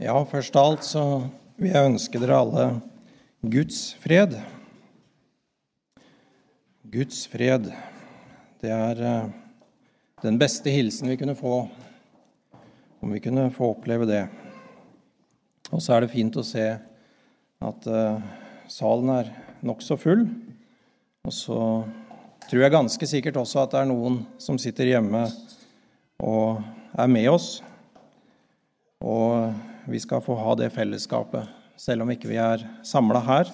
Ja, først av alt så vil jeg ønske dere alle Guds fred. Guds fred, det er eh, den beste hilsen vi kunne få, om vi kunne få oppleve det. Og så er det fint å se at uh, salen er nokså full. Og så tror jeg ganske sikkert også at det er noen som sitter hjemme og er med oss. Og vi skal få ha det fellesskapet, selv om ikke vi er samla her,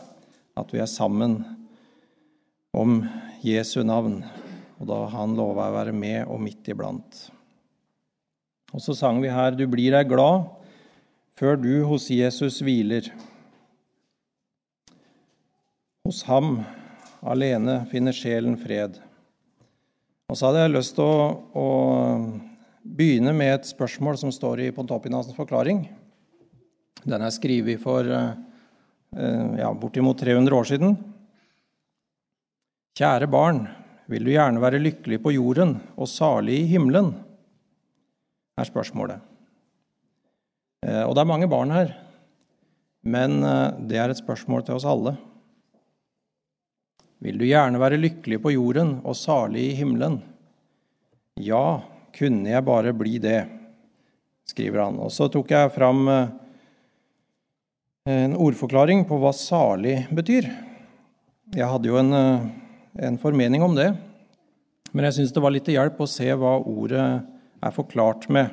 at vi er sammen om Jesu navn. Og da han lova å være med og midt iblant. Og så sang vi her 'Du blir deg glad før du hos Jesus hviler'. Hos ham alene finner sjelen fred. Og så hadde jeg lyst til å, å begynne med et spørsmål som står i Pontopinasens forklaring. Den er skrevet for eh, ja, bortimot 300 år siden. Kjære barn, vil du gjerne være lykkelig på jorden og salig i himmelen? er spørsmålet. Eh, og det er mange barn her, men eh, det er et spørsmål til oss alle. Vil du gjerne være lykkelig på jorden og salig i himmelen? Ja, kunne jeg bare bli det, skriver han. Og så tok jeg fram eh, en ordforklaring på hva salig betyr. Jeg hadde jo en, eh, en formening om det, men jeg syns det var litt til hjelp å se hva ordet er forklart med.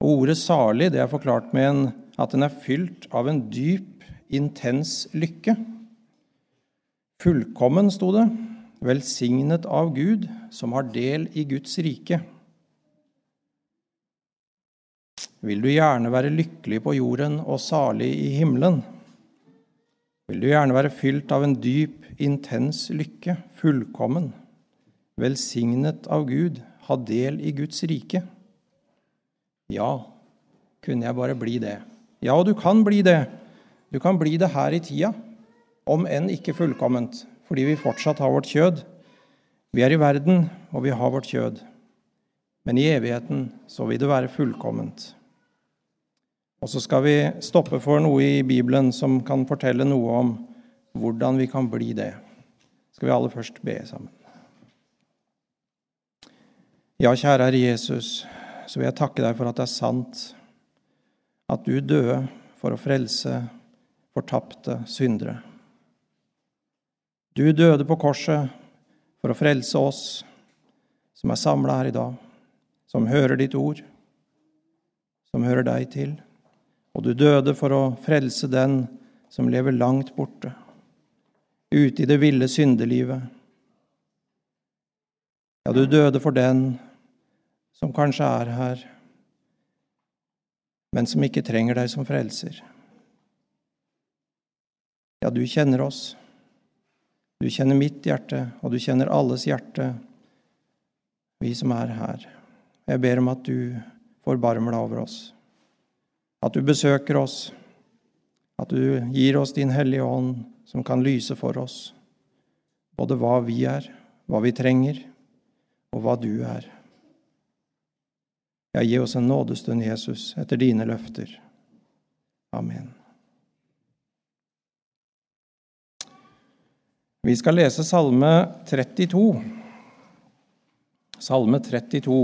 Og ordet salig det er forklart med en, at den er fylt av en dyp, intens lykke. Fullkommen, sto det velsignet av Gud, som har del i Guds rike. Vil du gjerne være lykkelig på jorden og salig i himmelen? Vil du gjerne være fylt av en dyp, intens lykke, fullkommen, velsignet av Gud, ha del i Guds rike? Ja, kunne jeg bare bli det. Ja, og du kan bli det. Du kan bli det her i tida, om enn ikke fullkomment, fordi vi fortsatt har vårt kjød. Vi er i verden, og vi har vårt kjød. Men i evigheten så vil det være fullkomment. Og så skal vi stoppe for noe i Bibelen som kan fortelle noe om hvordan vi kan bli det. Skal vi alle først be sammen. Ja, kjære Herre Jesus, så vil jeg takke deg for at det er sant at du døde for å frelse fortapte syndere. Du døde på korset for å frelse oss som er samla her i dag, som hører ditt ord, som hører deg til. Og du døde for å frelse den som lever langt borte, ute i det ville syndelivet. Ja, du døde for den som kanskje er her, men som ikke trenger deg som frelser. Ja, du kjenner oss. Du kjenner mitt hjerte, og du kjenner alles hjerte, vi som er her. Jeg ber om at du forbarmer deg over oss, at du besøker oss, at du gir oss din Hellige Ånd, som kan lyse for oss, både hva vi er, hva vi trenger, og hva du er. Ja, gi oss en nådestund, Jesus, etter dine løfter. Amen. Vi skal lese Salme 32. Salme 32.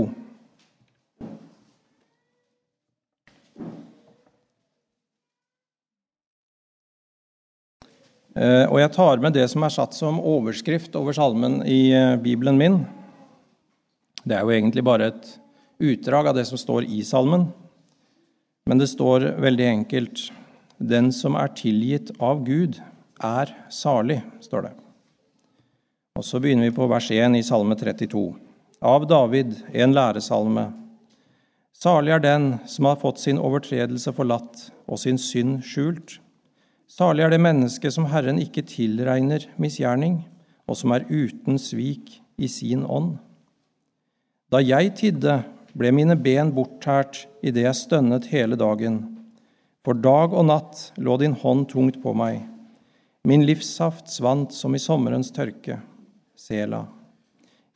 og jeg tar med det som er satt som overskrift over salmen i eh, Bibelen min. Det er jo egentlig bare et utdrag av det som står i salmen, men det står veldig enkelt 'Den som er tilgitt av Gud, er salig', står det. Og så begynner vi på vers 1 i Salme 32. Av David, en læresalme. Salig er den som har fått sin overtredelse forlatt og sin synd skjult. Salig er det menneske som Herren ikke tilregner misgjerning, og som er uten svik i sin ånd. Da jeg tidde, ble mine ben borttært idet jeg stønnet hele dagen. For dag og natt lå din hånd tungt på meg. Min livssaft svant som i sommerens tørke. Sela.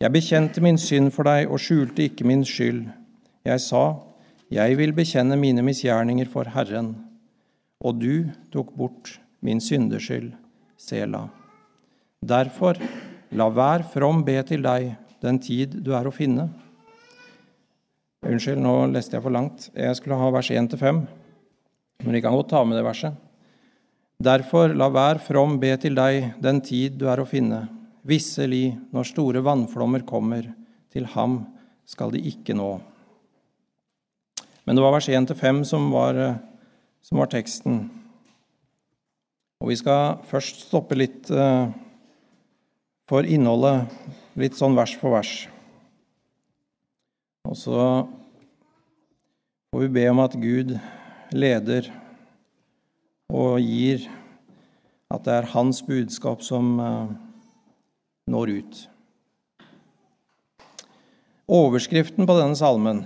Jeg bekjente min synd for deg og skjulte ikke min skyld. Jeg sa, Jeg vil bekjenne mine misgjerninger for Herren, og du tok bort min syndeskyld, Sela. Derfor, la hver from be til deg den tid du er å finne. Unnskyld, nå leste jeg for langt. Jeg skulle ha vers 1-5, men vi kan godt ta med det verset. Derfor, la hver from be til deg den tid du er å finne. Visselig, når store vannflommer kommer, til ham skal de ikke nå. Men det var vers 1-5 som, som var teksten. Og vi skal først stoppe litt eh, for innholdet, litt sånn vers for vers. Og så får vi be om at Gud leder og gir at det er hans budskap som eh, når ut. Overskriften på denne salmen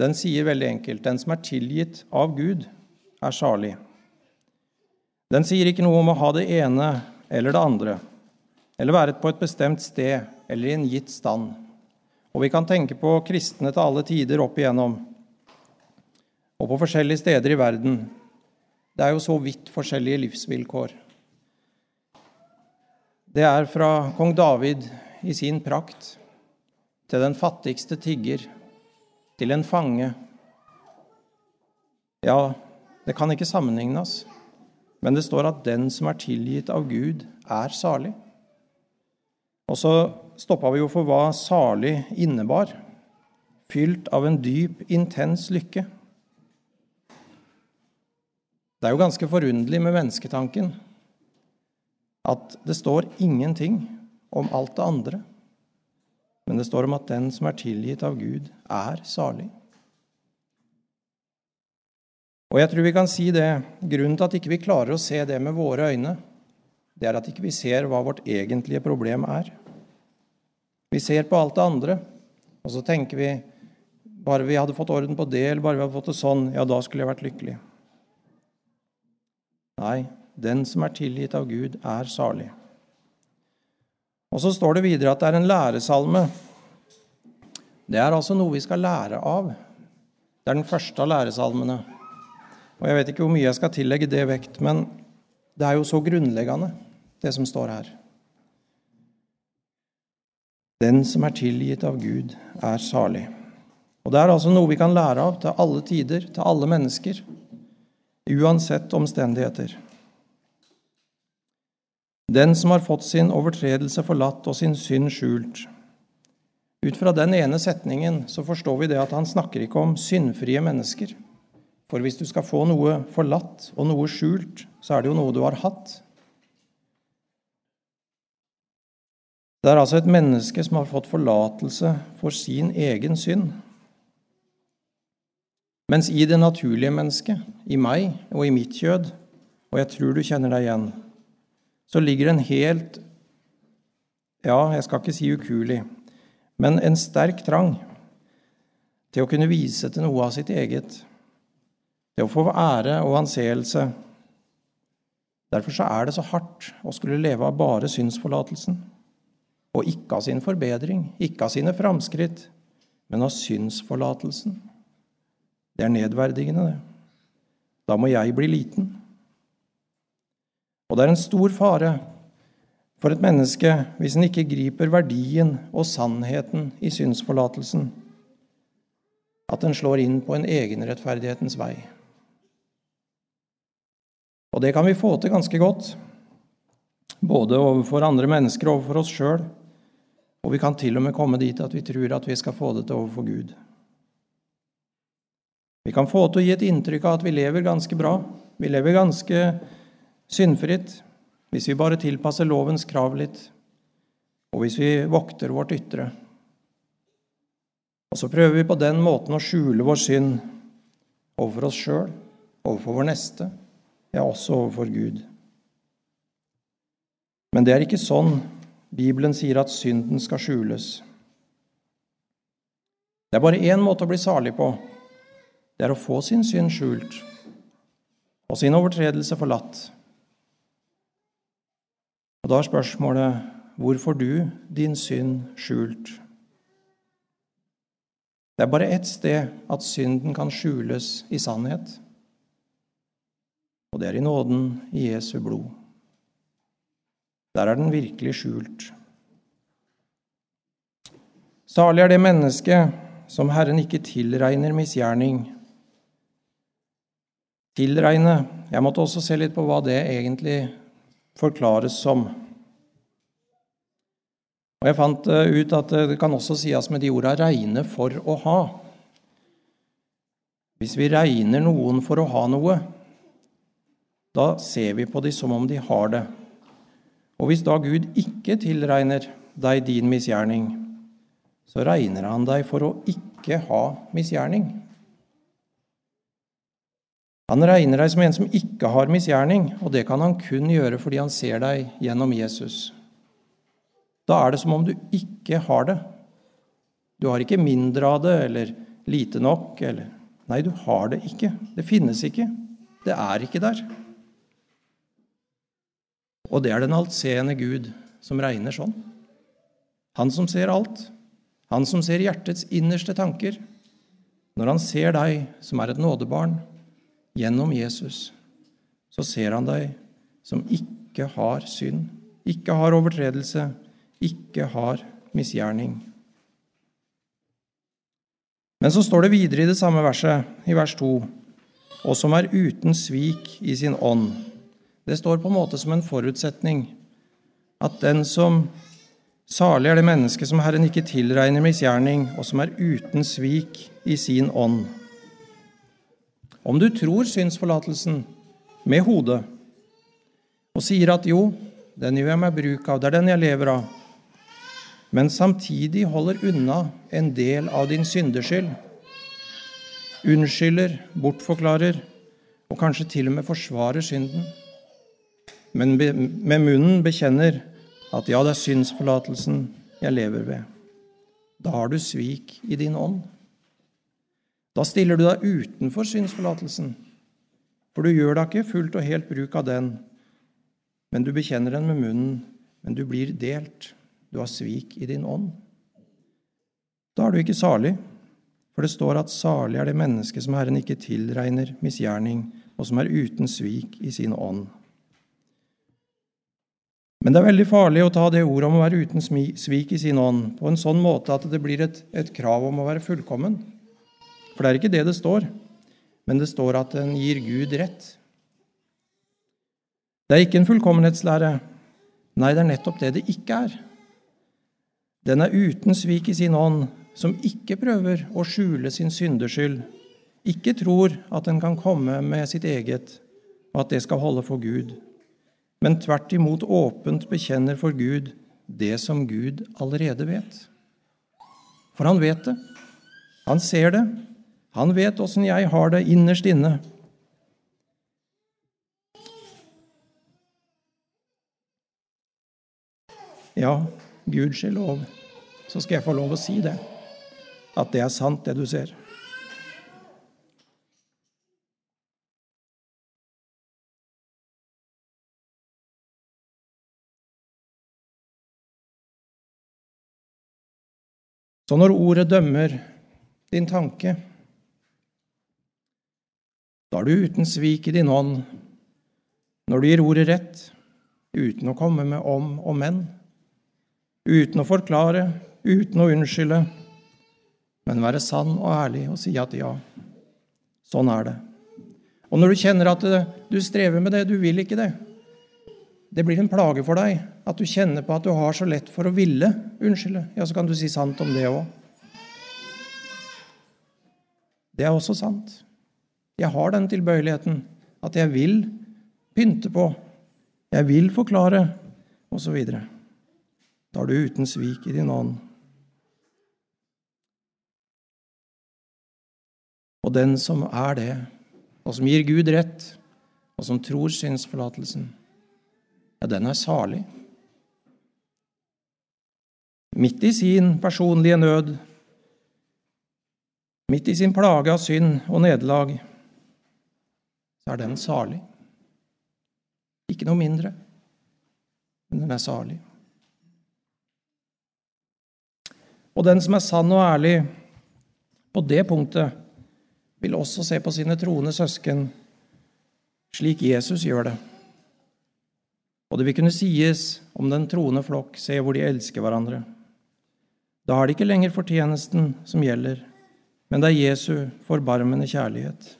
den sier veldig enkelt den som er tilgitt av Gud, er salig. Den sier ikke noe om å ha det ene eller det andre, eller være på et bestemt sted eller i en gitt stand. Og vi kan tenke på kristne til alle tider opp igjennom, og på forskjellige steder i verden. Det er jo så vidt forskjellige livsvilkår. Det er fra kong David i sin prakt til den fattigste tigger til en fange. Ja, det kan ikke sammenlignes, men det står at den som er tilgitt av Gud, er salig. Og så stoppa vi jo for hva salig innebar. Fylt av en dyp, intens lykke. Det er jo ganske forunderlig med mennesketanken at det står ingenting om alt det andre. Men det står om at den som er tilgitt av Gud, er salig. Og jeg tror vi kan si det, Grunnen til at ikke vi ikke klarer å se det med våre øyne, det er at ikke vi ikke ser hva vårt egentlige problem er. Vi ser på alt det andre, og så tenker vi bare vi hadde fått orden på det, eller bare vi hadde fått det sånn, ja, da skulle jeg vært lykkelig. Nei, den som er tilgitt av Gud, er salig. Og så står det videre at det er en læresalme. Det er altså noe vi skal lære av. Det er den første av læresalmene. Og Jeg vet ikke hvor mye jeg skal tillegge det vekt, men det er jo så grunnleggende, det som står her. Den som er tilgitt av Gud, er salig. Og Det er altså noe vi kan lære av til alle tider, til alle mennesker, uansett omstendigheter. Den som har fått sin overtredelse forlatt og sin synd skjult. Ut fra den ene setningen så forstår vi det at han snakker ikke om syndfrie mennesker. For hvis du skal få noe forlatt og noe skjult, så er det jo noe du har hatt. Det er altså et menneske som har fått forlatelse for sin egen synd. Mens i det naturlige mennesket, i meg og i mitt kjød, og jeg tror du kjenner deg igjen, så ligger en helt Ja, jeg skal ikke si ukuelig, men en sterk trang til å kunne vise til noe av sitt eget. Det å få ære og anseelse. Derfor så er det så hardt å skulle leve av bare synsforlatelsen. Og ikke av sin forbedring, ikke av sine framskritt, men av synsforlatelsen. Det er nedverdigende, det. Da må jeg bli liten. Og det er en stor fare for et menneske hvis en ikke griper verdien og sannheten i synsforlatelsen, at en slår inn på en egenrettferdighetens vei. Og det kan vi få til ganske godt, både overfor andre mennesker og overfor oss sjøl. Og vi kan til og med komme dit at vi tror at vi skal få det til overfor Gud. Vi kan få til å gi et inntrykk av at vi lever ganske bra. Vi lever ganske syndfritt hvis vi bare tilpasser lovens krav litt, og hvis vi vokter vårt ytre. Og så prøver vi på den måten å skjule vår synd overfor oss sjøl, overfor vår neste, ja, også overfor Gud. Men det er ikke sånn Bibelen sier at synden skal skjules. Det er bare én måte å bli salig på. Det er å få sin synd skjult og sin overtredelse forlatt. Og Da er spørsmålet hvor får du din synd skjult? Det er bare ett sted at synden kan skjules i sannhet, og det er i nåden i Jesu blod. Der er den virkelig skjult. Salig er det mennesket som Herren ikke tilregner misgjerning. Tilregne Jeg måtte også se litt på hva det egentlig forklares som. Og Jeg fant eh, ut at det kan også sies med de orda 'regne for å ha'. Hvis vi regner noen for å ha noe, da ser vi på dem som om de har det. Og hvis da Gud ikke tilregner deg din misgjerning, så regner han deg for å ikke ha misgjerning. Han regner deg som en som ikke har misgjerning, og det kan han kun gjøre fordi han ser deg gjennom Jesus. Da er det som om du ikke har det. Du har ikke mindre av det eller lite nok eller Nei, du har det ikke. Det finnes ikke. Det er ikke der. Og det er den altseende Gud som regner sånn. Han som ser alt. Han som ser hjertets innerste tanker. Når han ser deg som er et nådebarn gjennom Jesus, så ser han deg som ikke har synd, ikke har overtredelse, ikke har misgjerning. Men så står det videre i det samme verset, i vers 2, og som er uten svik i sin ånd. Det står på en måte som en forutsetning at den som Salig er det menneske som Herren ikke tilregner misgjerning, og som er uten svik i sin ånd. Om du tror synsforlatelsen med hodet og sier at jo, den gjør jeg meg bruk av, det er den jeg lever av, men samtidig holder unna en del av din syndeskyld. Unnskylder, bortforklarer og kanskje til og med forsvarer synden. Men med munnen bekjenner at ja, det er syndsforlatelsen jeg lever ved. Da har du svik i din ånd. Da stiller du deg utenfor synsforlatelsen, for du gjør da ikke fullt og helt bruk av den, men du bekjenner den med munnen, men du blir delt. Du har svik i din ånd. Da er du ikke salig, for det står at salig er det mennesket som Herren ikke tilregner misgjerning, og som er uten svik i sin ånd. Men det er veldig farlig å ta det ordet om å være uten svik i sin ånd på en sånn måte at det blir et, et krav om å være fullkommen. For det er ikke det det står, men det står at den gir Gud rett. Det er ikke en fullkommenhetslære. Nei, det er nettopp det det ikke er. Den er uten svik i sin ånd, som ikke prøver å skjule sin syndeskyld, ikke tror at den kan komme med sitt eget, og at det skal holde for Gud, men tvert imot åpent bekjenner for Gud det som Gud allerede vet. For han vet det. Han ser det. Han vet åssen jeg har det innerst inne. Ja, Gud lov, så skal jeg få lov å si det. At det er sant, det du ser. Så når ordet dømmer din tanke, da er du uten svik i din ånd når du gir ordet rett, uten å komme med om og men uten å forklare, uten å unnskylde, men være sann og ærlig og si at ja, sånn er det. Og når du kjenner at du strever med det, du vil ikke det, det blir en plage for deg at du kjenner på at du har så lett for å ville unnskylde, ja, så kan du si sant om det òg. Det er også sant. Jeg har den tilbøyeligheten at jeg vil pynte på, jeg vil forklare, osv. Da er du uten svik i din ånd. Og den som er det, og som gir Gud rett, og som tror synsforlatelsen, ja, den er salig. Midt i sin personlige nød, midt i sin plage av synd og nederlag, så er den salig. Ikke noe mindre, men den er salig. Og den som er sann og ærlig på det punktet vil også se på sine troende søsken slik Jesus gjør det. Og det vil kunne sies om den troende flokk, se hvor de elsker hverandre. Da er det ikke lenger fortjenesten som gjelder, men det er Jesu forbarmende kjærlighet.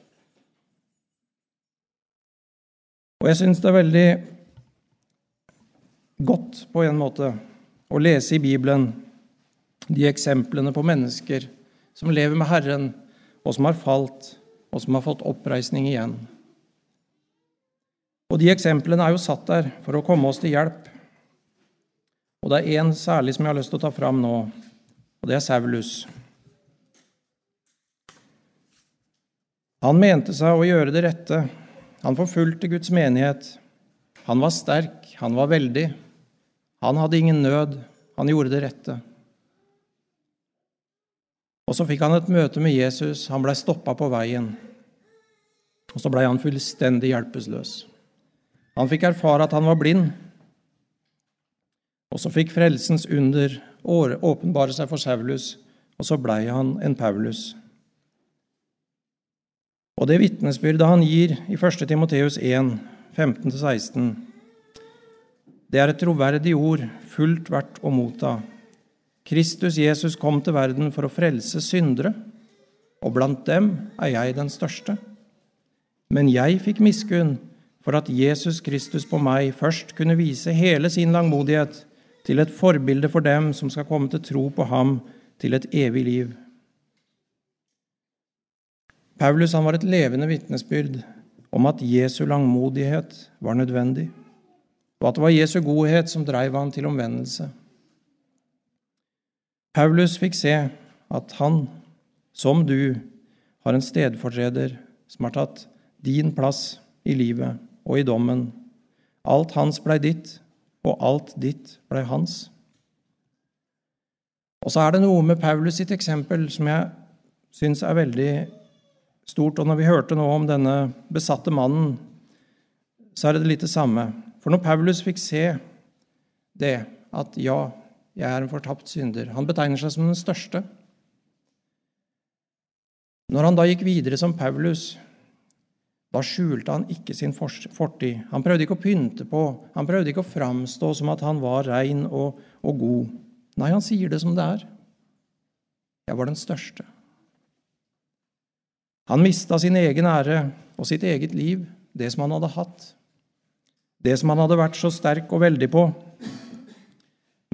Og jeg syns det er veldig godt på en måte å lese i Bibelen de eksemplene på mennesker som lever med Herren, og som har falt, og som har fått oppreisning igjen. Og De eksemplene er jo satt der for å komme oss til hjelp. Og Det er én særlig som jeg har lyst til å ta fram nå, og det er Saulus. Han mente seg å gjøre det rette. Han forfulgte Guds menighet. Han var sterk, han var veldig. Han hadde ingen nød. Han gjorde det rette. Og så fikk han et møte med Jesus. Han blei stoppa på veien. Og så blei han fullstendig hjelpeløs. Han fikk erfare at han var blind. Og så fikk frelsens under åpenbare seg for Saulus, og så blei han en Paulus. Og det vitnesbyrdet han gir i 1. Timoteus 1, 15-16, det er et troverdig ord, fullt verdt å motta. Kristus Jesus kom til verden for å frelse syndere, og blant dem er jeg den største. Men jeg fikk miskunn for at Jesus Kristus på meg først kunne vise hele sin langmodighet til et forbilde for dem som skal komme til tro på ham til et evig liv. Paulus var et levende vitnesbyrd om at Jesu langmodighet var nødvendig, og at det var Jesu godhet som dreiv han til omvendelse. Paulus fikk se at han, som du, har en stedfortreder som har tatt din plass i livet og i dommen. Alt hans blei ditt, og alt ditt blei hans. Og så er det noe med Paulus sitt eksempel som jeg syns er veldig stort. Og når vi hørte nå om denne besatte mannen, så er det litt det samme. For når Paulus fikk se det, at ja, jeg er en fortapt synder Han betegner seg som den største. Når han da gikk videre som Paulus, da skjulte han ikke sin fortid. Han prøvde ikke å pynte på, han prøvde ikke å framstå som at han var rein og, og god. Nei, han sier det som det er. Jeg var den største. Han mista sin egen ære og sitt eget liv, det som han hadde hatt, det som han hadde vært så sterk og veldig på.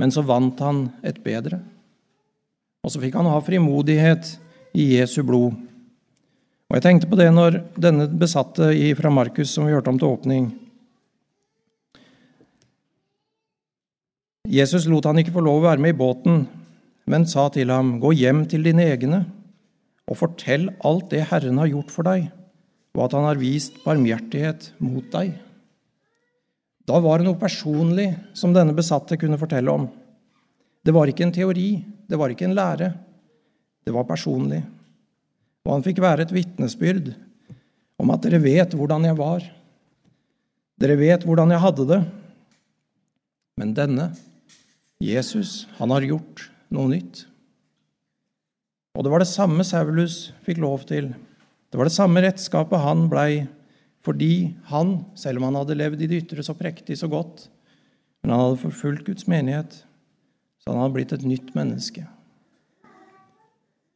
Men så vant han et bedre. Og så fikk han ha frimodighet i Jesu blod. Og Jeg tenkte på det når denne besatte fra Markus, som vi hørte om til åpning Jesus lot han ikke få lov å være med i båten, men sa til ham, Gå hjem til dine egne og fortell alt det Herren har gjort for deg, og at han har vist barmhjertighet mot deg. Da var det noe personlig som denne besatte kunne fortelle om. Det var ikke en teori, det var ikke en lære. Det var personlig. Og han fikk være et vitnesbyrd om at dere vet hvordan jeg var. Dere vet hvordan jeg hadde det. Men denne, Jesus, han har gjort noe nytt. Og det var det samme Saulus fikk lov til. Det var det samme redskapet han blei fordi han, selv om han hadde levd i det ytre så prektig, så godt, men han hadde forfulgt Guds menighet, så han hadde blitt et nytt menneske.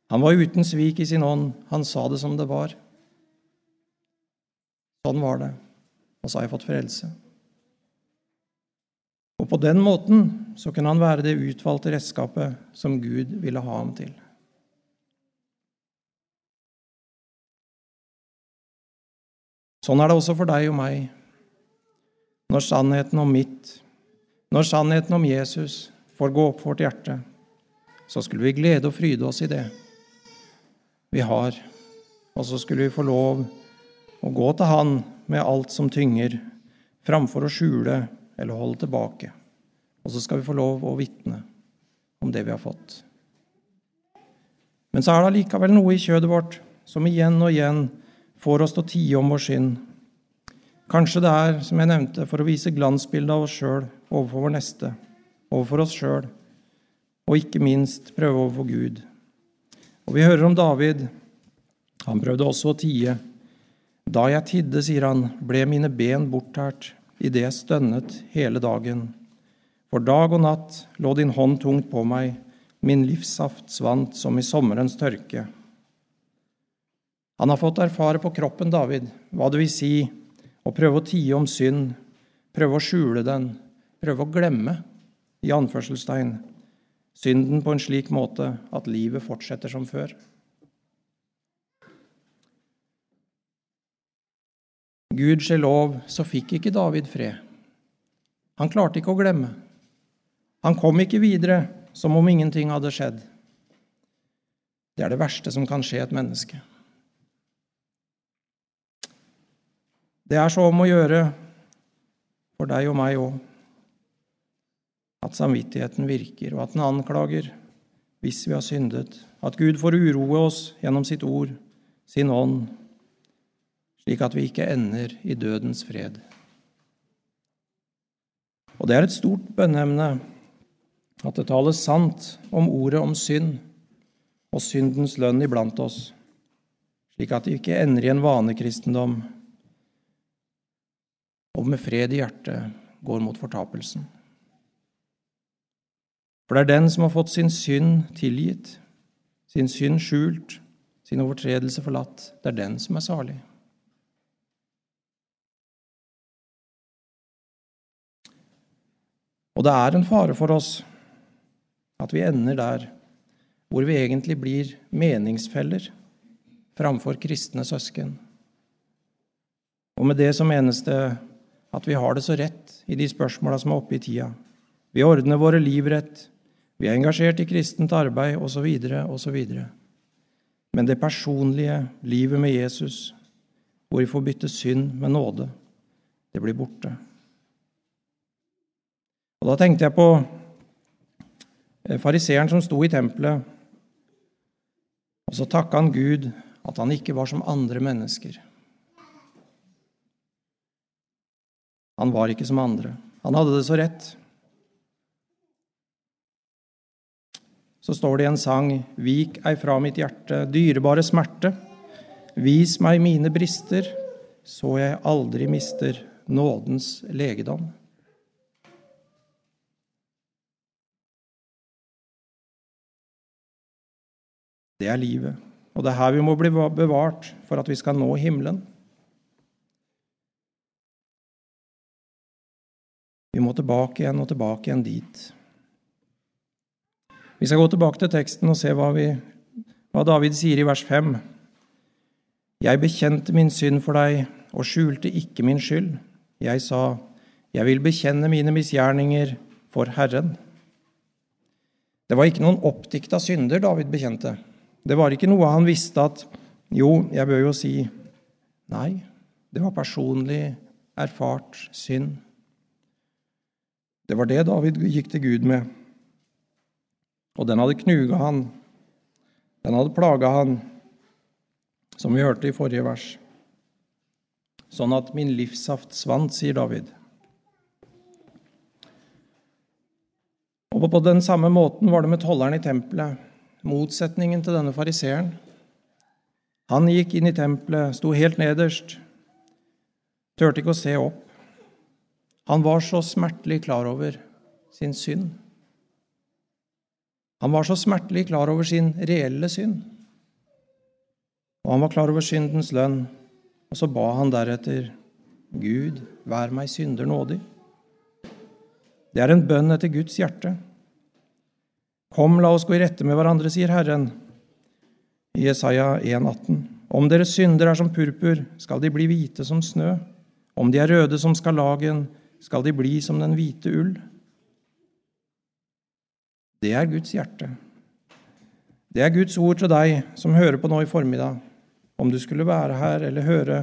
Han var uten svik i sin ånd. Han sa det som det var. Sånn var det. Og så har jeg fått frelse. Og på den måten så kunne han være det utvalgte redskapet som Gud ville ha ham til. Sånn er det også for deg og meg. Når sannheten om mitt, når sannheten om Jesus får gå opp for vårt hjerte, så skulle vi glede og fryde oss i det vi har. Og så skulle vi få lov å gå til Han med alt som tynger, framfor å skjule eller holde tilbake. Og så skal vi få lov å vitne om det vi har fått. Men så er det allikevel noe i kjødet vårt som igjen og igjen får oss til å tie om vår synd. Kanskje det er, som jeg nevnte, for å vise glansbildet av oss sjøl overfor vår neste, overfor oss sjøl, og ikke minst prøve overfor Gud. Og vi hører om David. Han prøvde også å tie. Da jeg tidde, sier han, ble mine ben bortært idet jeg stønnet hele dagen. For dag og natt lå din hånd tungt på meg, min livssaft svant som i sommerens tørke. Han har fått erfare på kroppen, David, hva det vil si å prøve å tie om synd, prøve å skjule den, prøve å glemme, i anførselstegn, synden på en slik måte at livet fortsetter som før. Gud lov, så fikk ikke David fred. Han klarte ikke å glemme. Han kom ikke videre som om ingenting hadde skjedd. Det er det verste som kan skje et menneske. Det er så om å gjøre for deg og meg òg at samvittigheten virker, og at den anklager hvis vi har syndet, at Gud får uroe oss gjennom sitt ord, sin ånd, slik at vi ikke ender i dødens fred. Og det er et stort bønneemne at det tales sant om ordet om synd og syndens lønn iblant oss, slik at vi ikke ender i en vanekristendom og med fred i hjertet går mot fortapelsen. For det er den som har fått sin synd tilgitt, sin synd skjult, sin overtredelse forlatt, det er den som er salig. Og det er en fare for oss at vi ender der hvor vi egentlig blir meningsfeller framfor kristne søsken. Og med det så menes det at vi har det så rett i de spørsmåla som er oppe i tida. Vi ordner våre liv rett, vi er engasjert i kristent arbeid osv., osv. Men det personlige livet med Jesus, hvor vi får bytte synd med nåde, det blir borte. Og Da tenkte jeg på eh, fariseeren som sto i tempelet. Og så takka han Gud at han ikke var som andre mennesker. Han var ikke som andre. Han hadde det så rett. Så står det i en sang, Vik ei fra mitt hjerte, dyrebare smerte. Vis meg mine brister, så jeg aldri mister nådens legedom. Det er livet. Og det er her vi må bli bevart for at vi skal nå himmelen. Vi må tilbake igjen og tilbake igjen dit. Vi skal gå tilbake til teksten og se hva, vi, hva David sier i vers 5. Jeg bekjente min synd for deg og skjulte ikke min skyld. Jeg sa, jeg vil bekjenne mine misgjerninger for Herren. Det var ikke noen oppdikta synder David bekjente. Det var ikke noe han visste at Jo, jeg bør jo si Nei, det var personlig erfart synd. Det var det David gikk til Gud med. Og den hadde knuga han. Den hadde plaga han, som vi hørte i forrige vers. Sånn at min livssaft svant, sier David. Og på den samme måten var det med tolleren i tempelet motsetningen til denne fariseeren. Han gikk inn i tempelet, sto helt nederst, turte ikke å se opp. Han var så smertelig klar over sin synd. Han var så smertelig klar over sin reelle synd. Og han var klar over syndens lønn, og så ba han deretter, Gud, vær meg synder nådig. Det er en bønn etter Guds hjerte. Kom, la oss gå i rette med hverandre, sier Herren i Jesaja 1,18. Om deres synder er som purpur, skal de bli hvite som snø. Om de er røde som skarlagen, skal de bli som den hvite ull. Det er Guds hjerte. Det er Guds ord til deg som hører på nå i formiddag, om du skulle være her eller høre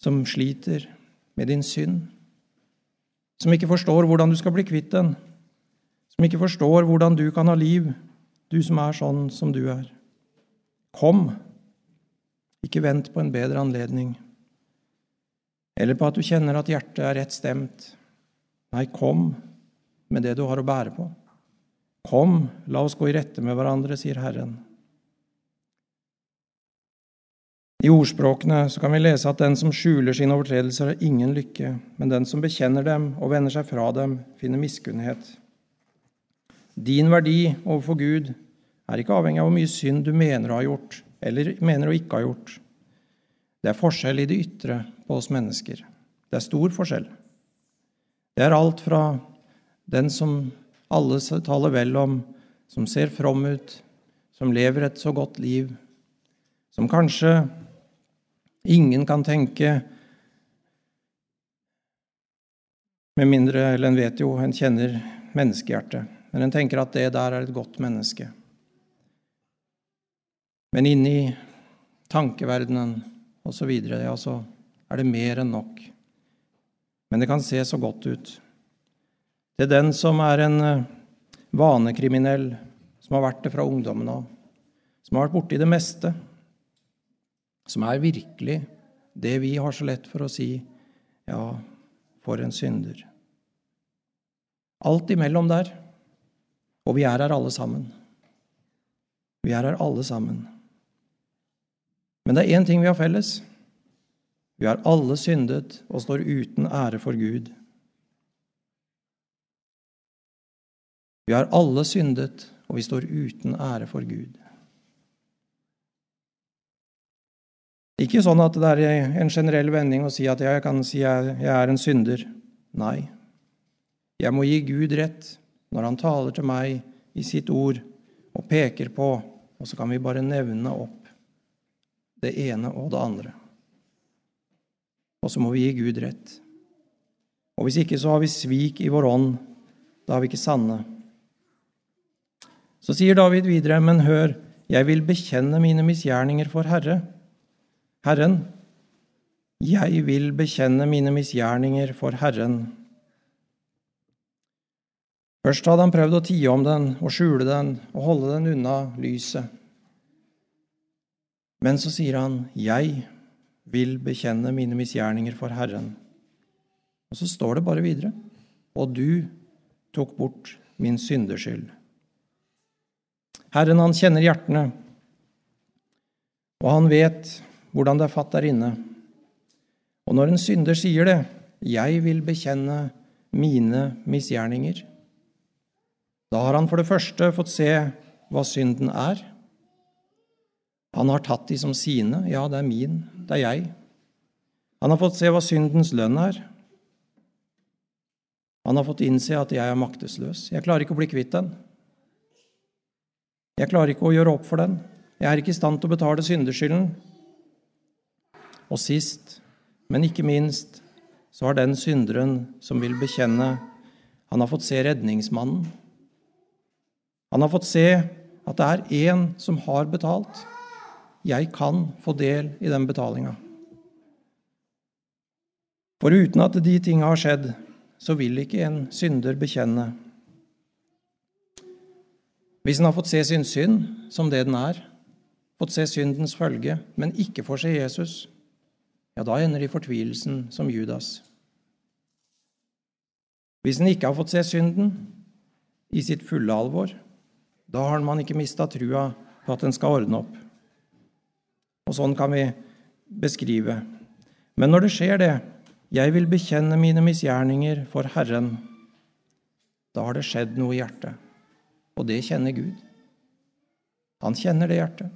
som sliter med din synd, som ikke forstår hvordan du skal bli kvitt den som ikke forstår hvordan du kan ha liv, du som er sånn som du er. Kom, ikke vent på en bedre anledning, eller på at du kjenner at hjertet er rett stemt. Nei, kom med det du har å bære på. Kom, la oss gå i rette med hverandre, sier Herren. I ordspråkene så kan vi lese at den som skjuler sine overtredelser, har ingen lykke, men den som bekjenner dem og vender seg fra dem, finner miskunnhet. Din verdi overfor Gud er ikke avhengig av hvor mye synd du mener å ha gjort, eller mener å ikke ha gjort. Det er forskjell i det ytre på oss mennesker. Det er stor forskjell. Det er alt fra den som alle taler vel om, som ser from ut, som lever et så godt liv, som kanskje Ingen kan tenke Med mindre eller en vet jo, en kjenner menneskehjertet. Men en tenker at det der er et godt menneske. Men inni tankeverdenen osv. Ja, så er det mer enn nok. Men det kan se så godt ut. Er den som er en eh, vanekriminell, som har vært det fra ungdommen av, som har vært borti det meste, som er virkelig det vi har så lett for å si ja, for en synder. Alt imellom der. Og vi er her alle sammen. Vi er her alle sammen. Men det er én ting vi har felles. Vi har alle syndet og står uten ære for Gud. Vi har alle syndet, og vi står uten ære for Gud. Ikke sånn at det er en generell vending å si at jeg kan si jeg, jeg er en synder. Nei. Jeg må gi Gud rett når han taler til meg i sitt ord og peker på, og så kan vi bare nevne opp det ene og det andre. Og så må vi gi Gud rett. Og hvis ikke, så har vi svik i vår ånd. Da er vi ikke sanne. Så sier David videre, men hør, jeg vil bekjenne mine misgjerninger for Herre. Herren, jeg vil bekjenne mine misgjerninger for Herren. Først hadde han prøvd å tie om den og skjule den og holde den unna lyset. Men så sier han, 'Jeg vil bekjenne mine misgjerninger for Herren'. Og så står det bare videre, 'Og du tok bort min synderskyld'. Herren, han kjenner hjertene, og han vet hvordan det er fatt der inne. Og når en synder sier det, 'Jeg vil bekjenne mine misgjerninger', da har han for det første fått se hva synden er. Han har tatt de som sine. Ja, det er min, det er jeg. Han har fått se hva syndens lønn er. Han har fått innse at jeg er maktesløs. Jeg klarer ikke å bli kvitt den. Jeg klarer ikke å gjøre opp for den. Jeg er ikke i stand til å betale syndeskylden. Og sist, men ikke minst, så har den synderen som vil bekjenne, han har fått se redningsmannen. Han har fått se at det er én som har betalt. Jeg kan få del i den betalinga. For uten at de tinga har skjedd, så vil ikke en synder bekjenne. Hvis en har fått se sin synd som det den er, fått se syndens følge, men ikke får se Jesus, ja, da ender de i fortvilelsen som Judas. Hvis en ikke har fått se synden i sitt fulle alvor, da har man ikke mista trua på at den skal ordne opp. Og sånn kan vi beskrive. Men når det skjer det, jeg vil bekjenne mine misgjerninger for Herren, da har det skjedd noe i hjertet. Og det kjenner Gud. Han kjenner det hjertet.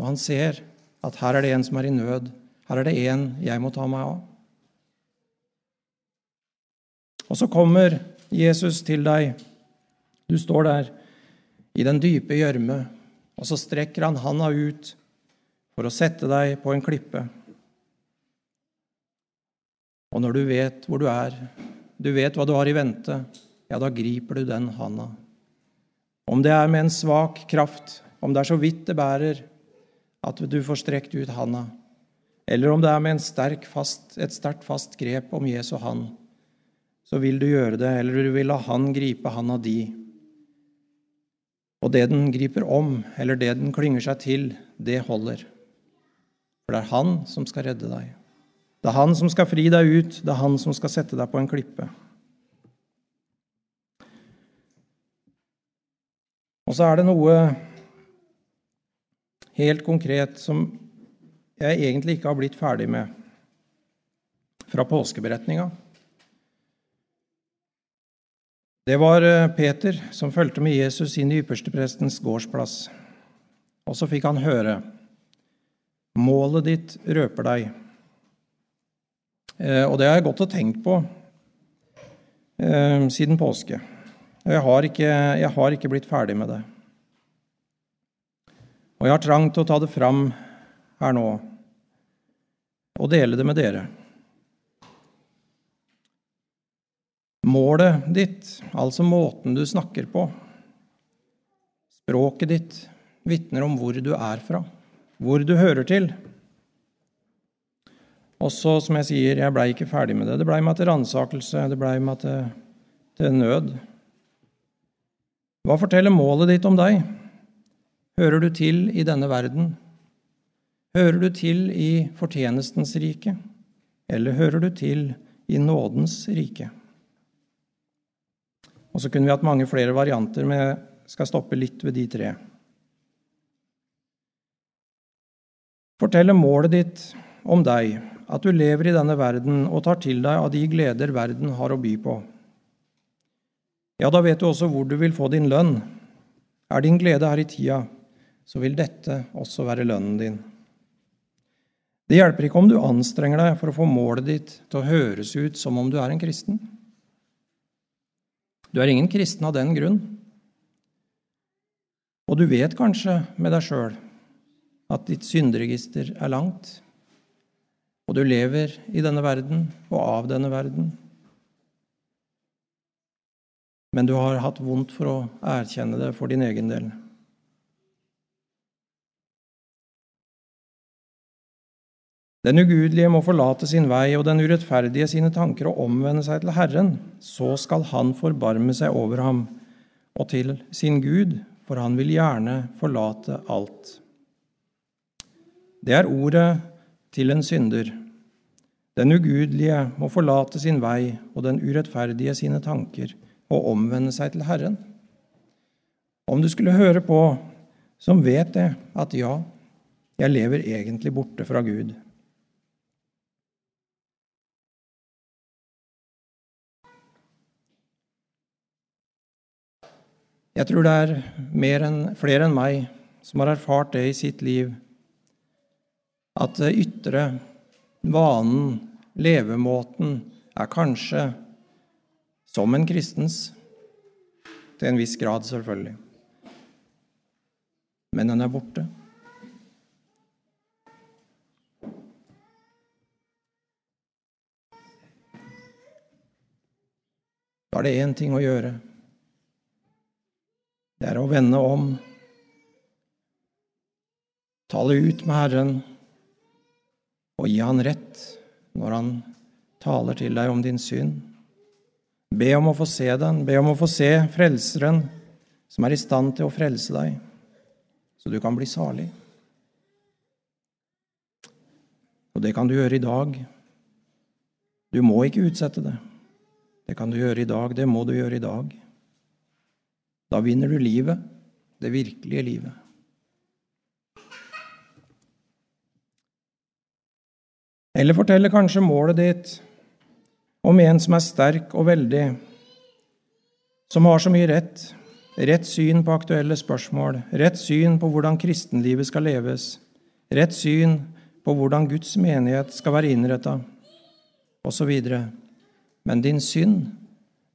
Og han ser at her er det en som er i nød, her er det en jeg må ta meg av. Og så kommer Jesus til deg. Du står der i den dype gjørme, og så strekker han handa ut for å sette deg på en klippe. Og når du vet hvor du er, du vet hva du har i vente, ja, da griper du den handa. Om det er med en svak kraft, om det er så vidt det bærer at du får strekt ut handa, eller om det er med sterk, fast, et sterkt, fast grep om Jesu han, så vil du gjøre det, eller du vil la han gripe handa di. Og det den griper om, eller det den klynger seg til, det holder. For det er han som skal redde deg. Det er han som skal fri deg ut, det er han som skal sette deg på en klippe. Og så er det noe helt konkret som jeg egentlig ikke har blitt ferdig med fra påskeberetninga. Det var eh, Peter som fulgte med Jesus inn i yppersteprestens gårdsplass. Og så fikk han høre Målet ditt røper deg. Eh, og det har jeg gått og tenkt på eh, siden påske. Og jeg har, ikke, jeg har ikke blitt ferdig med det. Og jeg har trang til å ta det fram her nå og dele det med dere. Målet ditt, altså måten du snakker på, språket ditt, vitner om hvor du er fra, hvor du hører til. Også, som jeg sier, jeg blei ikke ferdig med det. Det blei meg til ransakelse, det blei meg til, til nød. Hva forteller målet ditt om deg? Hører du til i denne verden? Hører du til i fortjenestens rike, eller hører du til i nådens rike? Og så kunne vi hatt mange flere varianter, men jeg skal stoppe litt ved de tre. Forteller målet ditt om deg at du lever i denne verden og tar til deg av de gleder verden har å by på? Ja, da vet du også hvor du vil få din lønn. Er din glede her i tida, så vil dette også være lønnen din. Det hjelper ikke om du anstrenger deg for å få målet ditt til å høres ut som om du er en kristen. Du er ingen kristen av den grunn. Og du vet kanskje med deg sjøl at ditt synderegister er langt, og du lever i denne verden og av denne verden men du har hatt vondt for å erkjenne det for din egen del. Den ugudelige må forlate sin vei og den urettferdige sine tanker og omvende seg til Herren. Så skal Han forbarme seg over ham og til sin Gud, for han vil gjerne forlate alt. Det er ordet til en synder. Den ugudelige må forlate sin vei og den urettferdige sine tanker og omvende seg til Herren. Om du skulle høre på som vet det, at ja, jeg lever egentlig borte fra Gud. Jeg tror det er enn, flere enn meg som har erfart det i sitt liv, at det ytre, vanen, levemåten, er kanskje som en kristens. Til en viss grad, selvfølgelig. Men den er borte. Da er det én ting å gjøre. Det er å vende om, tale ut med Herren og gi Han rett når Han taler til deg om din synd. Be om å få se den, be om å få se Frelseren, som er i stand til å frelse deg, så du kan bli salig. Og det kan du gjøre i dag. Du må ikke utsette det. Det kan du gjøre i dag, det må du gjøre i dag. Da vinner du livet, det virkelige livet. Eller forteller kanskje målet ditt om en som er sterk og veldig, som har så mye rett, rett syn på aktuelle spørsmål, rett syn på hvordan kristenlivet skal leves, rett syn på hvordan Guds menighet skal være innretta, osv. Men din synd,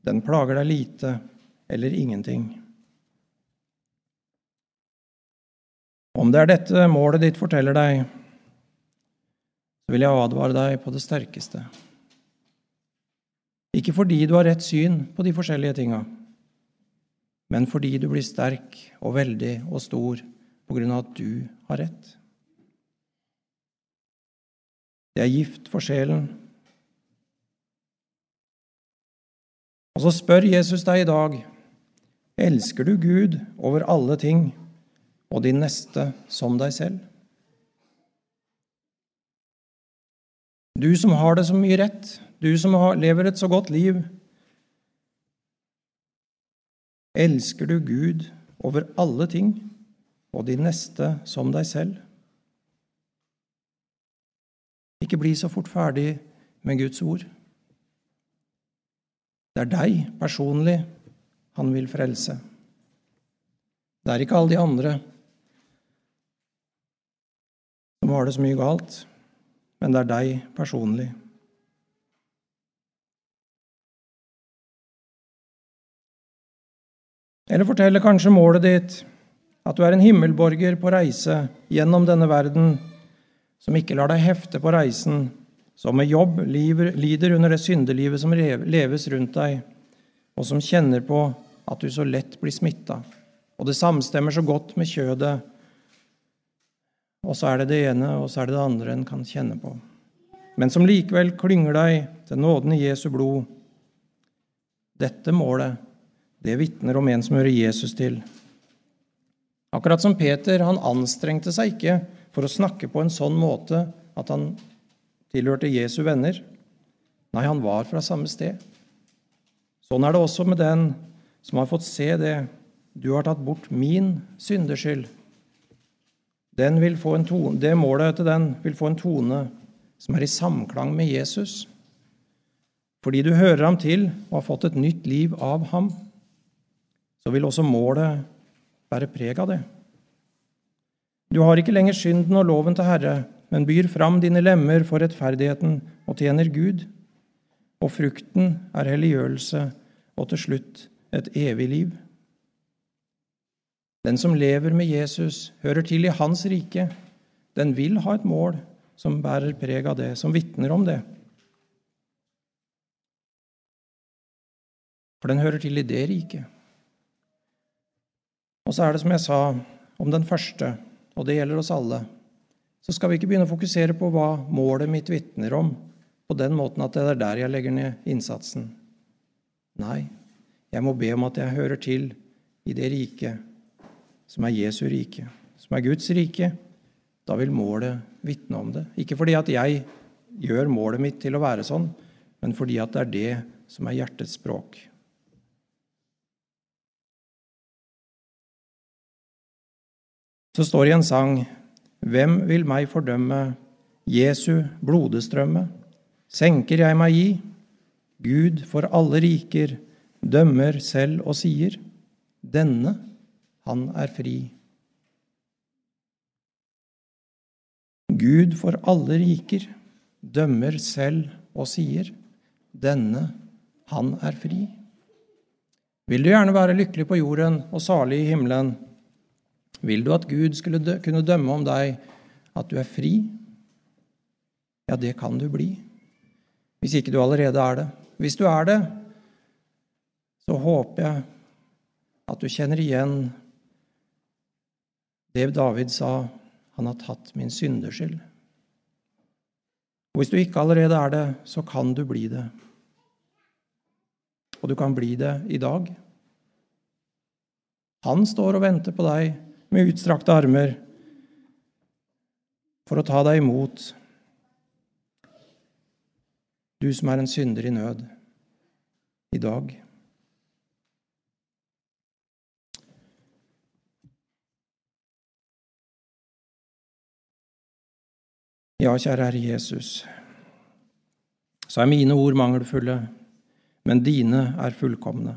den plager deg lite eller ingenting. Om det er dette målet ditt forteller deg, så vil jeg advare deg på det sterkeste. Ikke fordi du har rett syn på de forskjellige tinga, men fordi du blir sterk og veldig og stor på grunn av at du har rett. Det er gift for sjelen. Og så spør Jesus deg i dag elsker du Gud over alle ting og din neste som deg selv. Du som har det så mye rett, du som lever et så godt liv. Elsker du Gud over alle ting og de neste som deg selv? ikke bli så fort ferdig med Guds ord. Det er deg personlig han vil frelse. Det er ikke alle de andre som har det så mye galt, men det er deg personlig. Eller forteller kanskje målet ditt at du er en himmelborger på reise gjennom denne verden, som ikke lar deg hefte på reisen, som med jobb lider under det syndelivet som leves rundt deg, og som kjenner på at du så lett blir smitta. Og det samstemmer så godt med kjødet. Og så er det det ene, og så er det det andre en kan kjenne på. Men som likevel klynger deg til nåden i Jesu blod. Dette målet det vitner om en som hører Jesus til. Akkurat som Peter, han anstrengte seg ikke for å snakke på en sånn måte at han tilhørte Jesu venner. Nei, han var fra samme sted. Sånn er det også med den som har fått se det. Du har tatt bort min syndeskyld. Tone, det målet til den vil få en tone som er i samklang med Jesus. Fordi du hører ham til og har fått et nytt liv av ham så vil også målet bære preg av det. Du har ikke lenger synden og loven til Herre, men byr fram dine lemmer for rettferdigheten og tjener Gud. Og frukten er helliggjørelse og til slutt et evig liv. Den som lever med Jesus, hører til i hans rike. Den vil ha et mål som bærer preg av det, som vitner om det. For den hører til i det riket. Og så er det som jeg sa om den første, og det gjelder oss alle, så skal vi ikke begynne å fokusere på hva målet mitt vitner om, på den måten at det er der jeg legger ned innsatsen. Nei, jeg må be om at jeg hører til i det riket som er Jesu rike, som er Guds rike. Da vil målet vitne om det. Ikke fordi at jeg gjør målet mitt til å være sånn, men fordi at det er det som er hjertets språk. Så står det i en sang Hvem vil meg fordømme? Jesu blodestrømme. Senker jeg meg i? Gud for alle riker dømmer selv og sier, Denne, han er fri. Gud for alle riker dømmer selv og sier, Denne, han er fri. Vil du gjerne være lykkelig på jorden og salig i himmelen, vil du at Gud skulle dø, kunne dømme om deg at du er fri? Ja, det kan du bli. Hvis ikke du allerede er det. Hvis du er det, så håper jeg at du kjenner igjen det David sa han har tatt min syndeskyld. Og hvis du ikke allerede er det, så kan du bli det. Og du kan bli det i dag. Han står og venter på deg med utstrakte armer for å ta deg imot, du som er en synder i nød, i dag. Ja, kjære Herre Jesus, så er mine ord mangelfulle, men dine er fullkomne.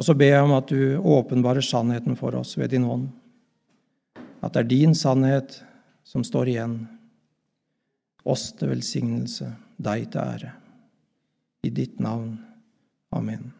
Og så ber jeg om at du åpenbarer sannheten for oss ved din hånd. At det er din sannhet som står igjen. Oss til velsignelse, deg til ære. I ditt navn. Amen.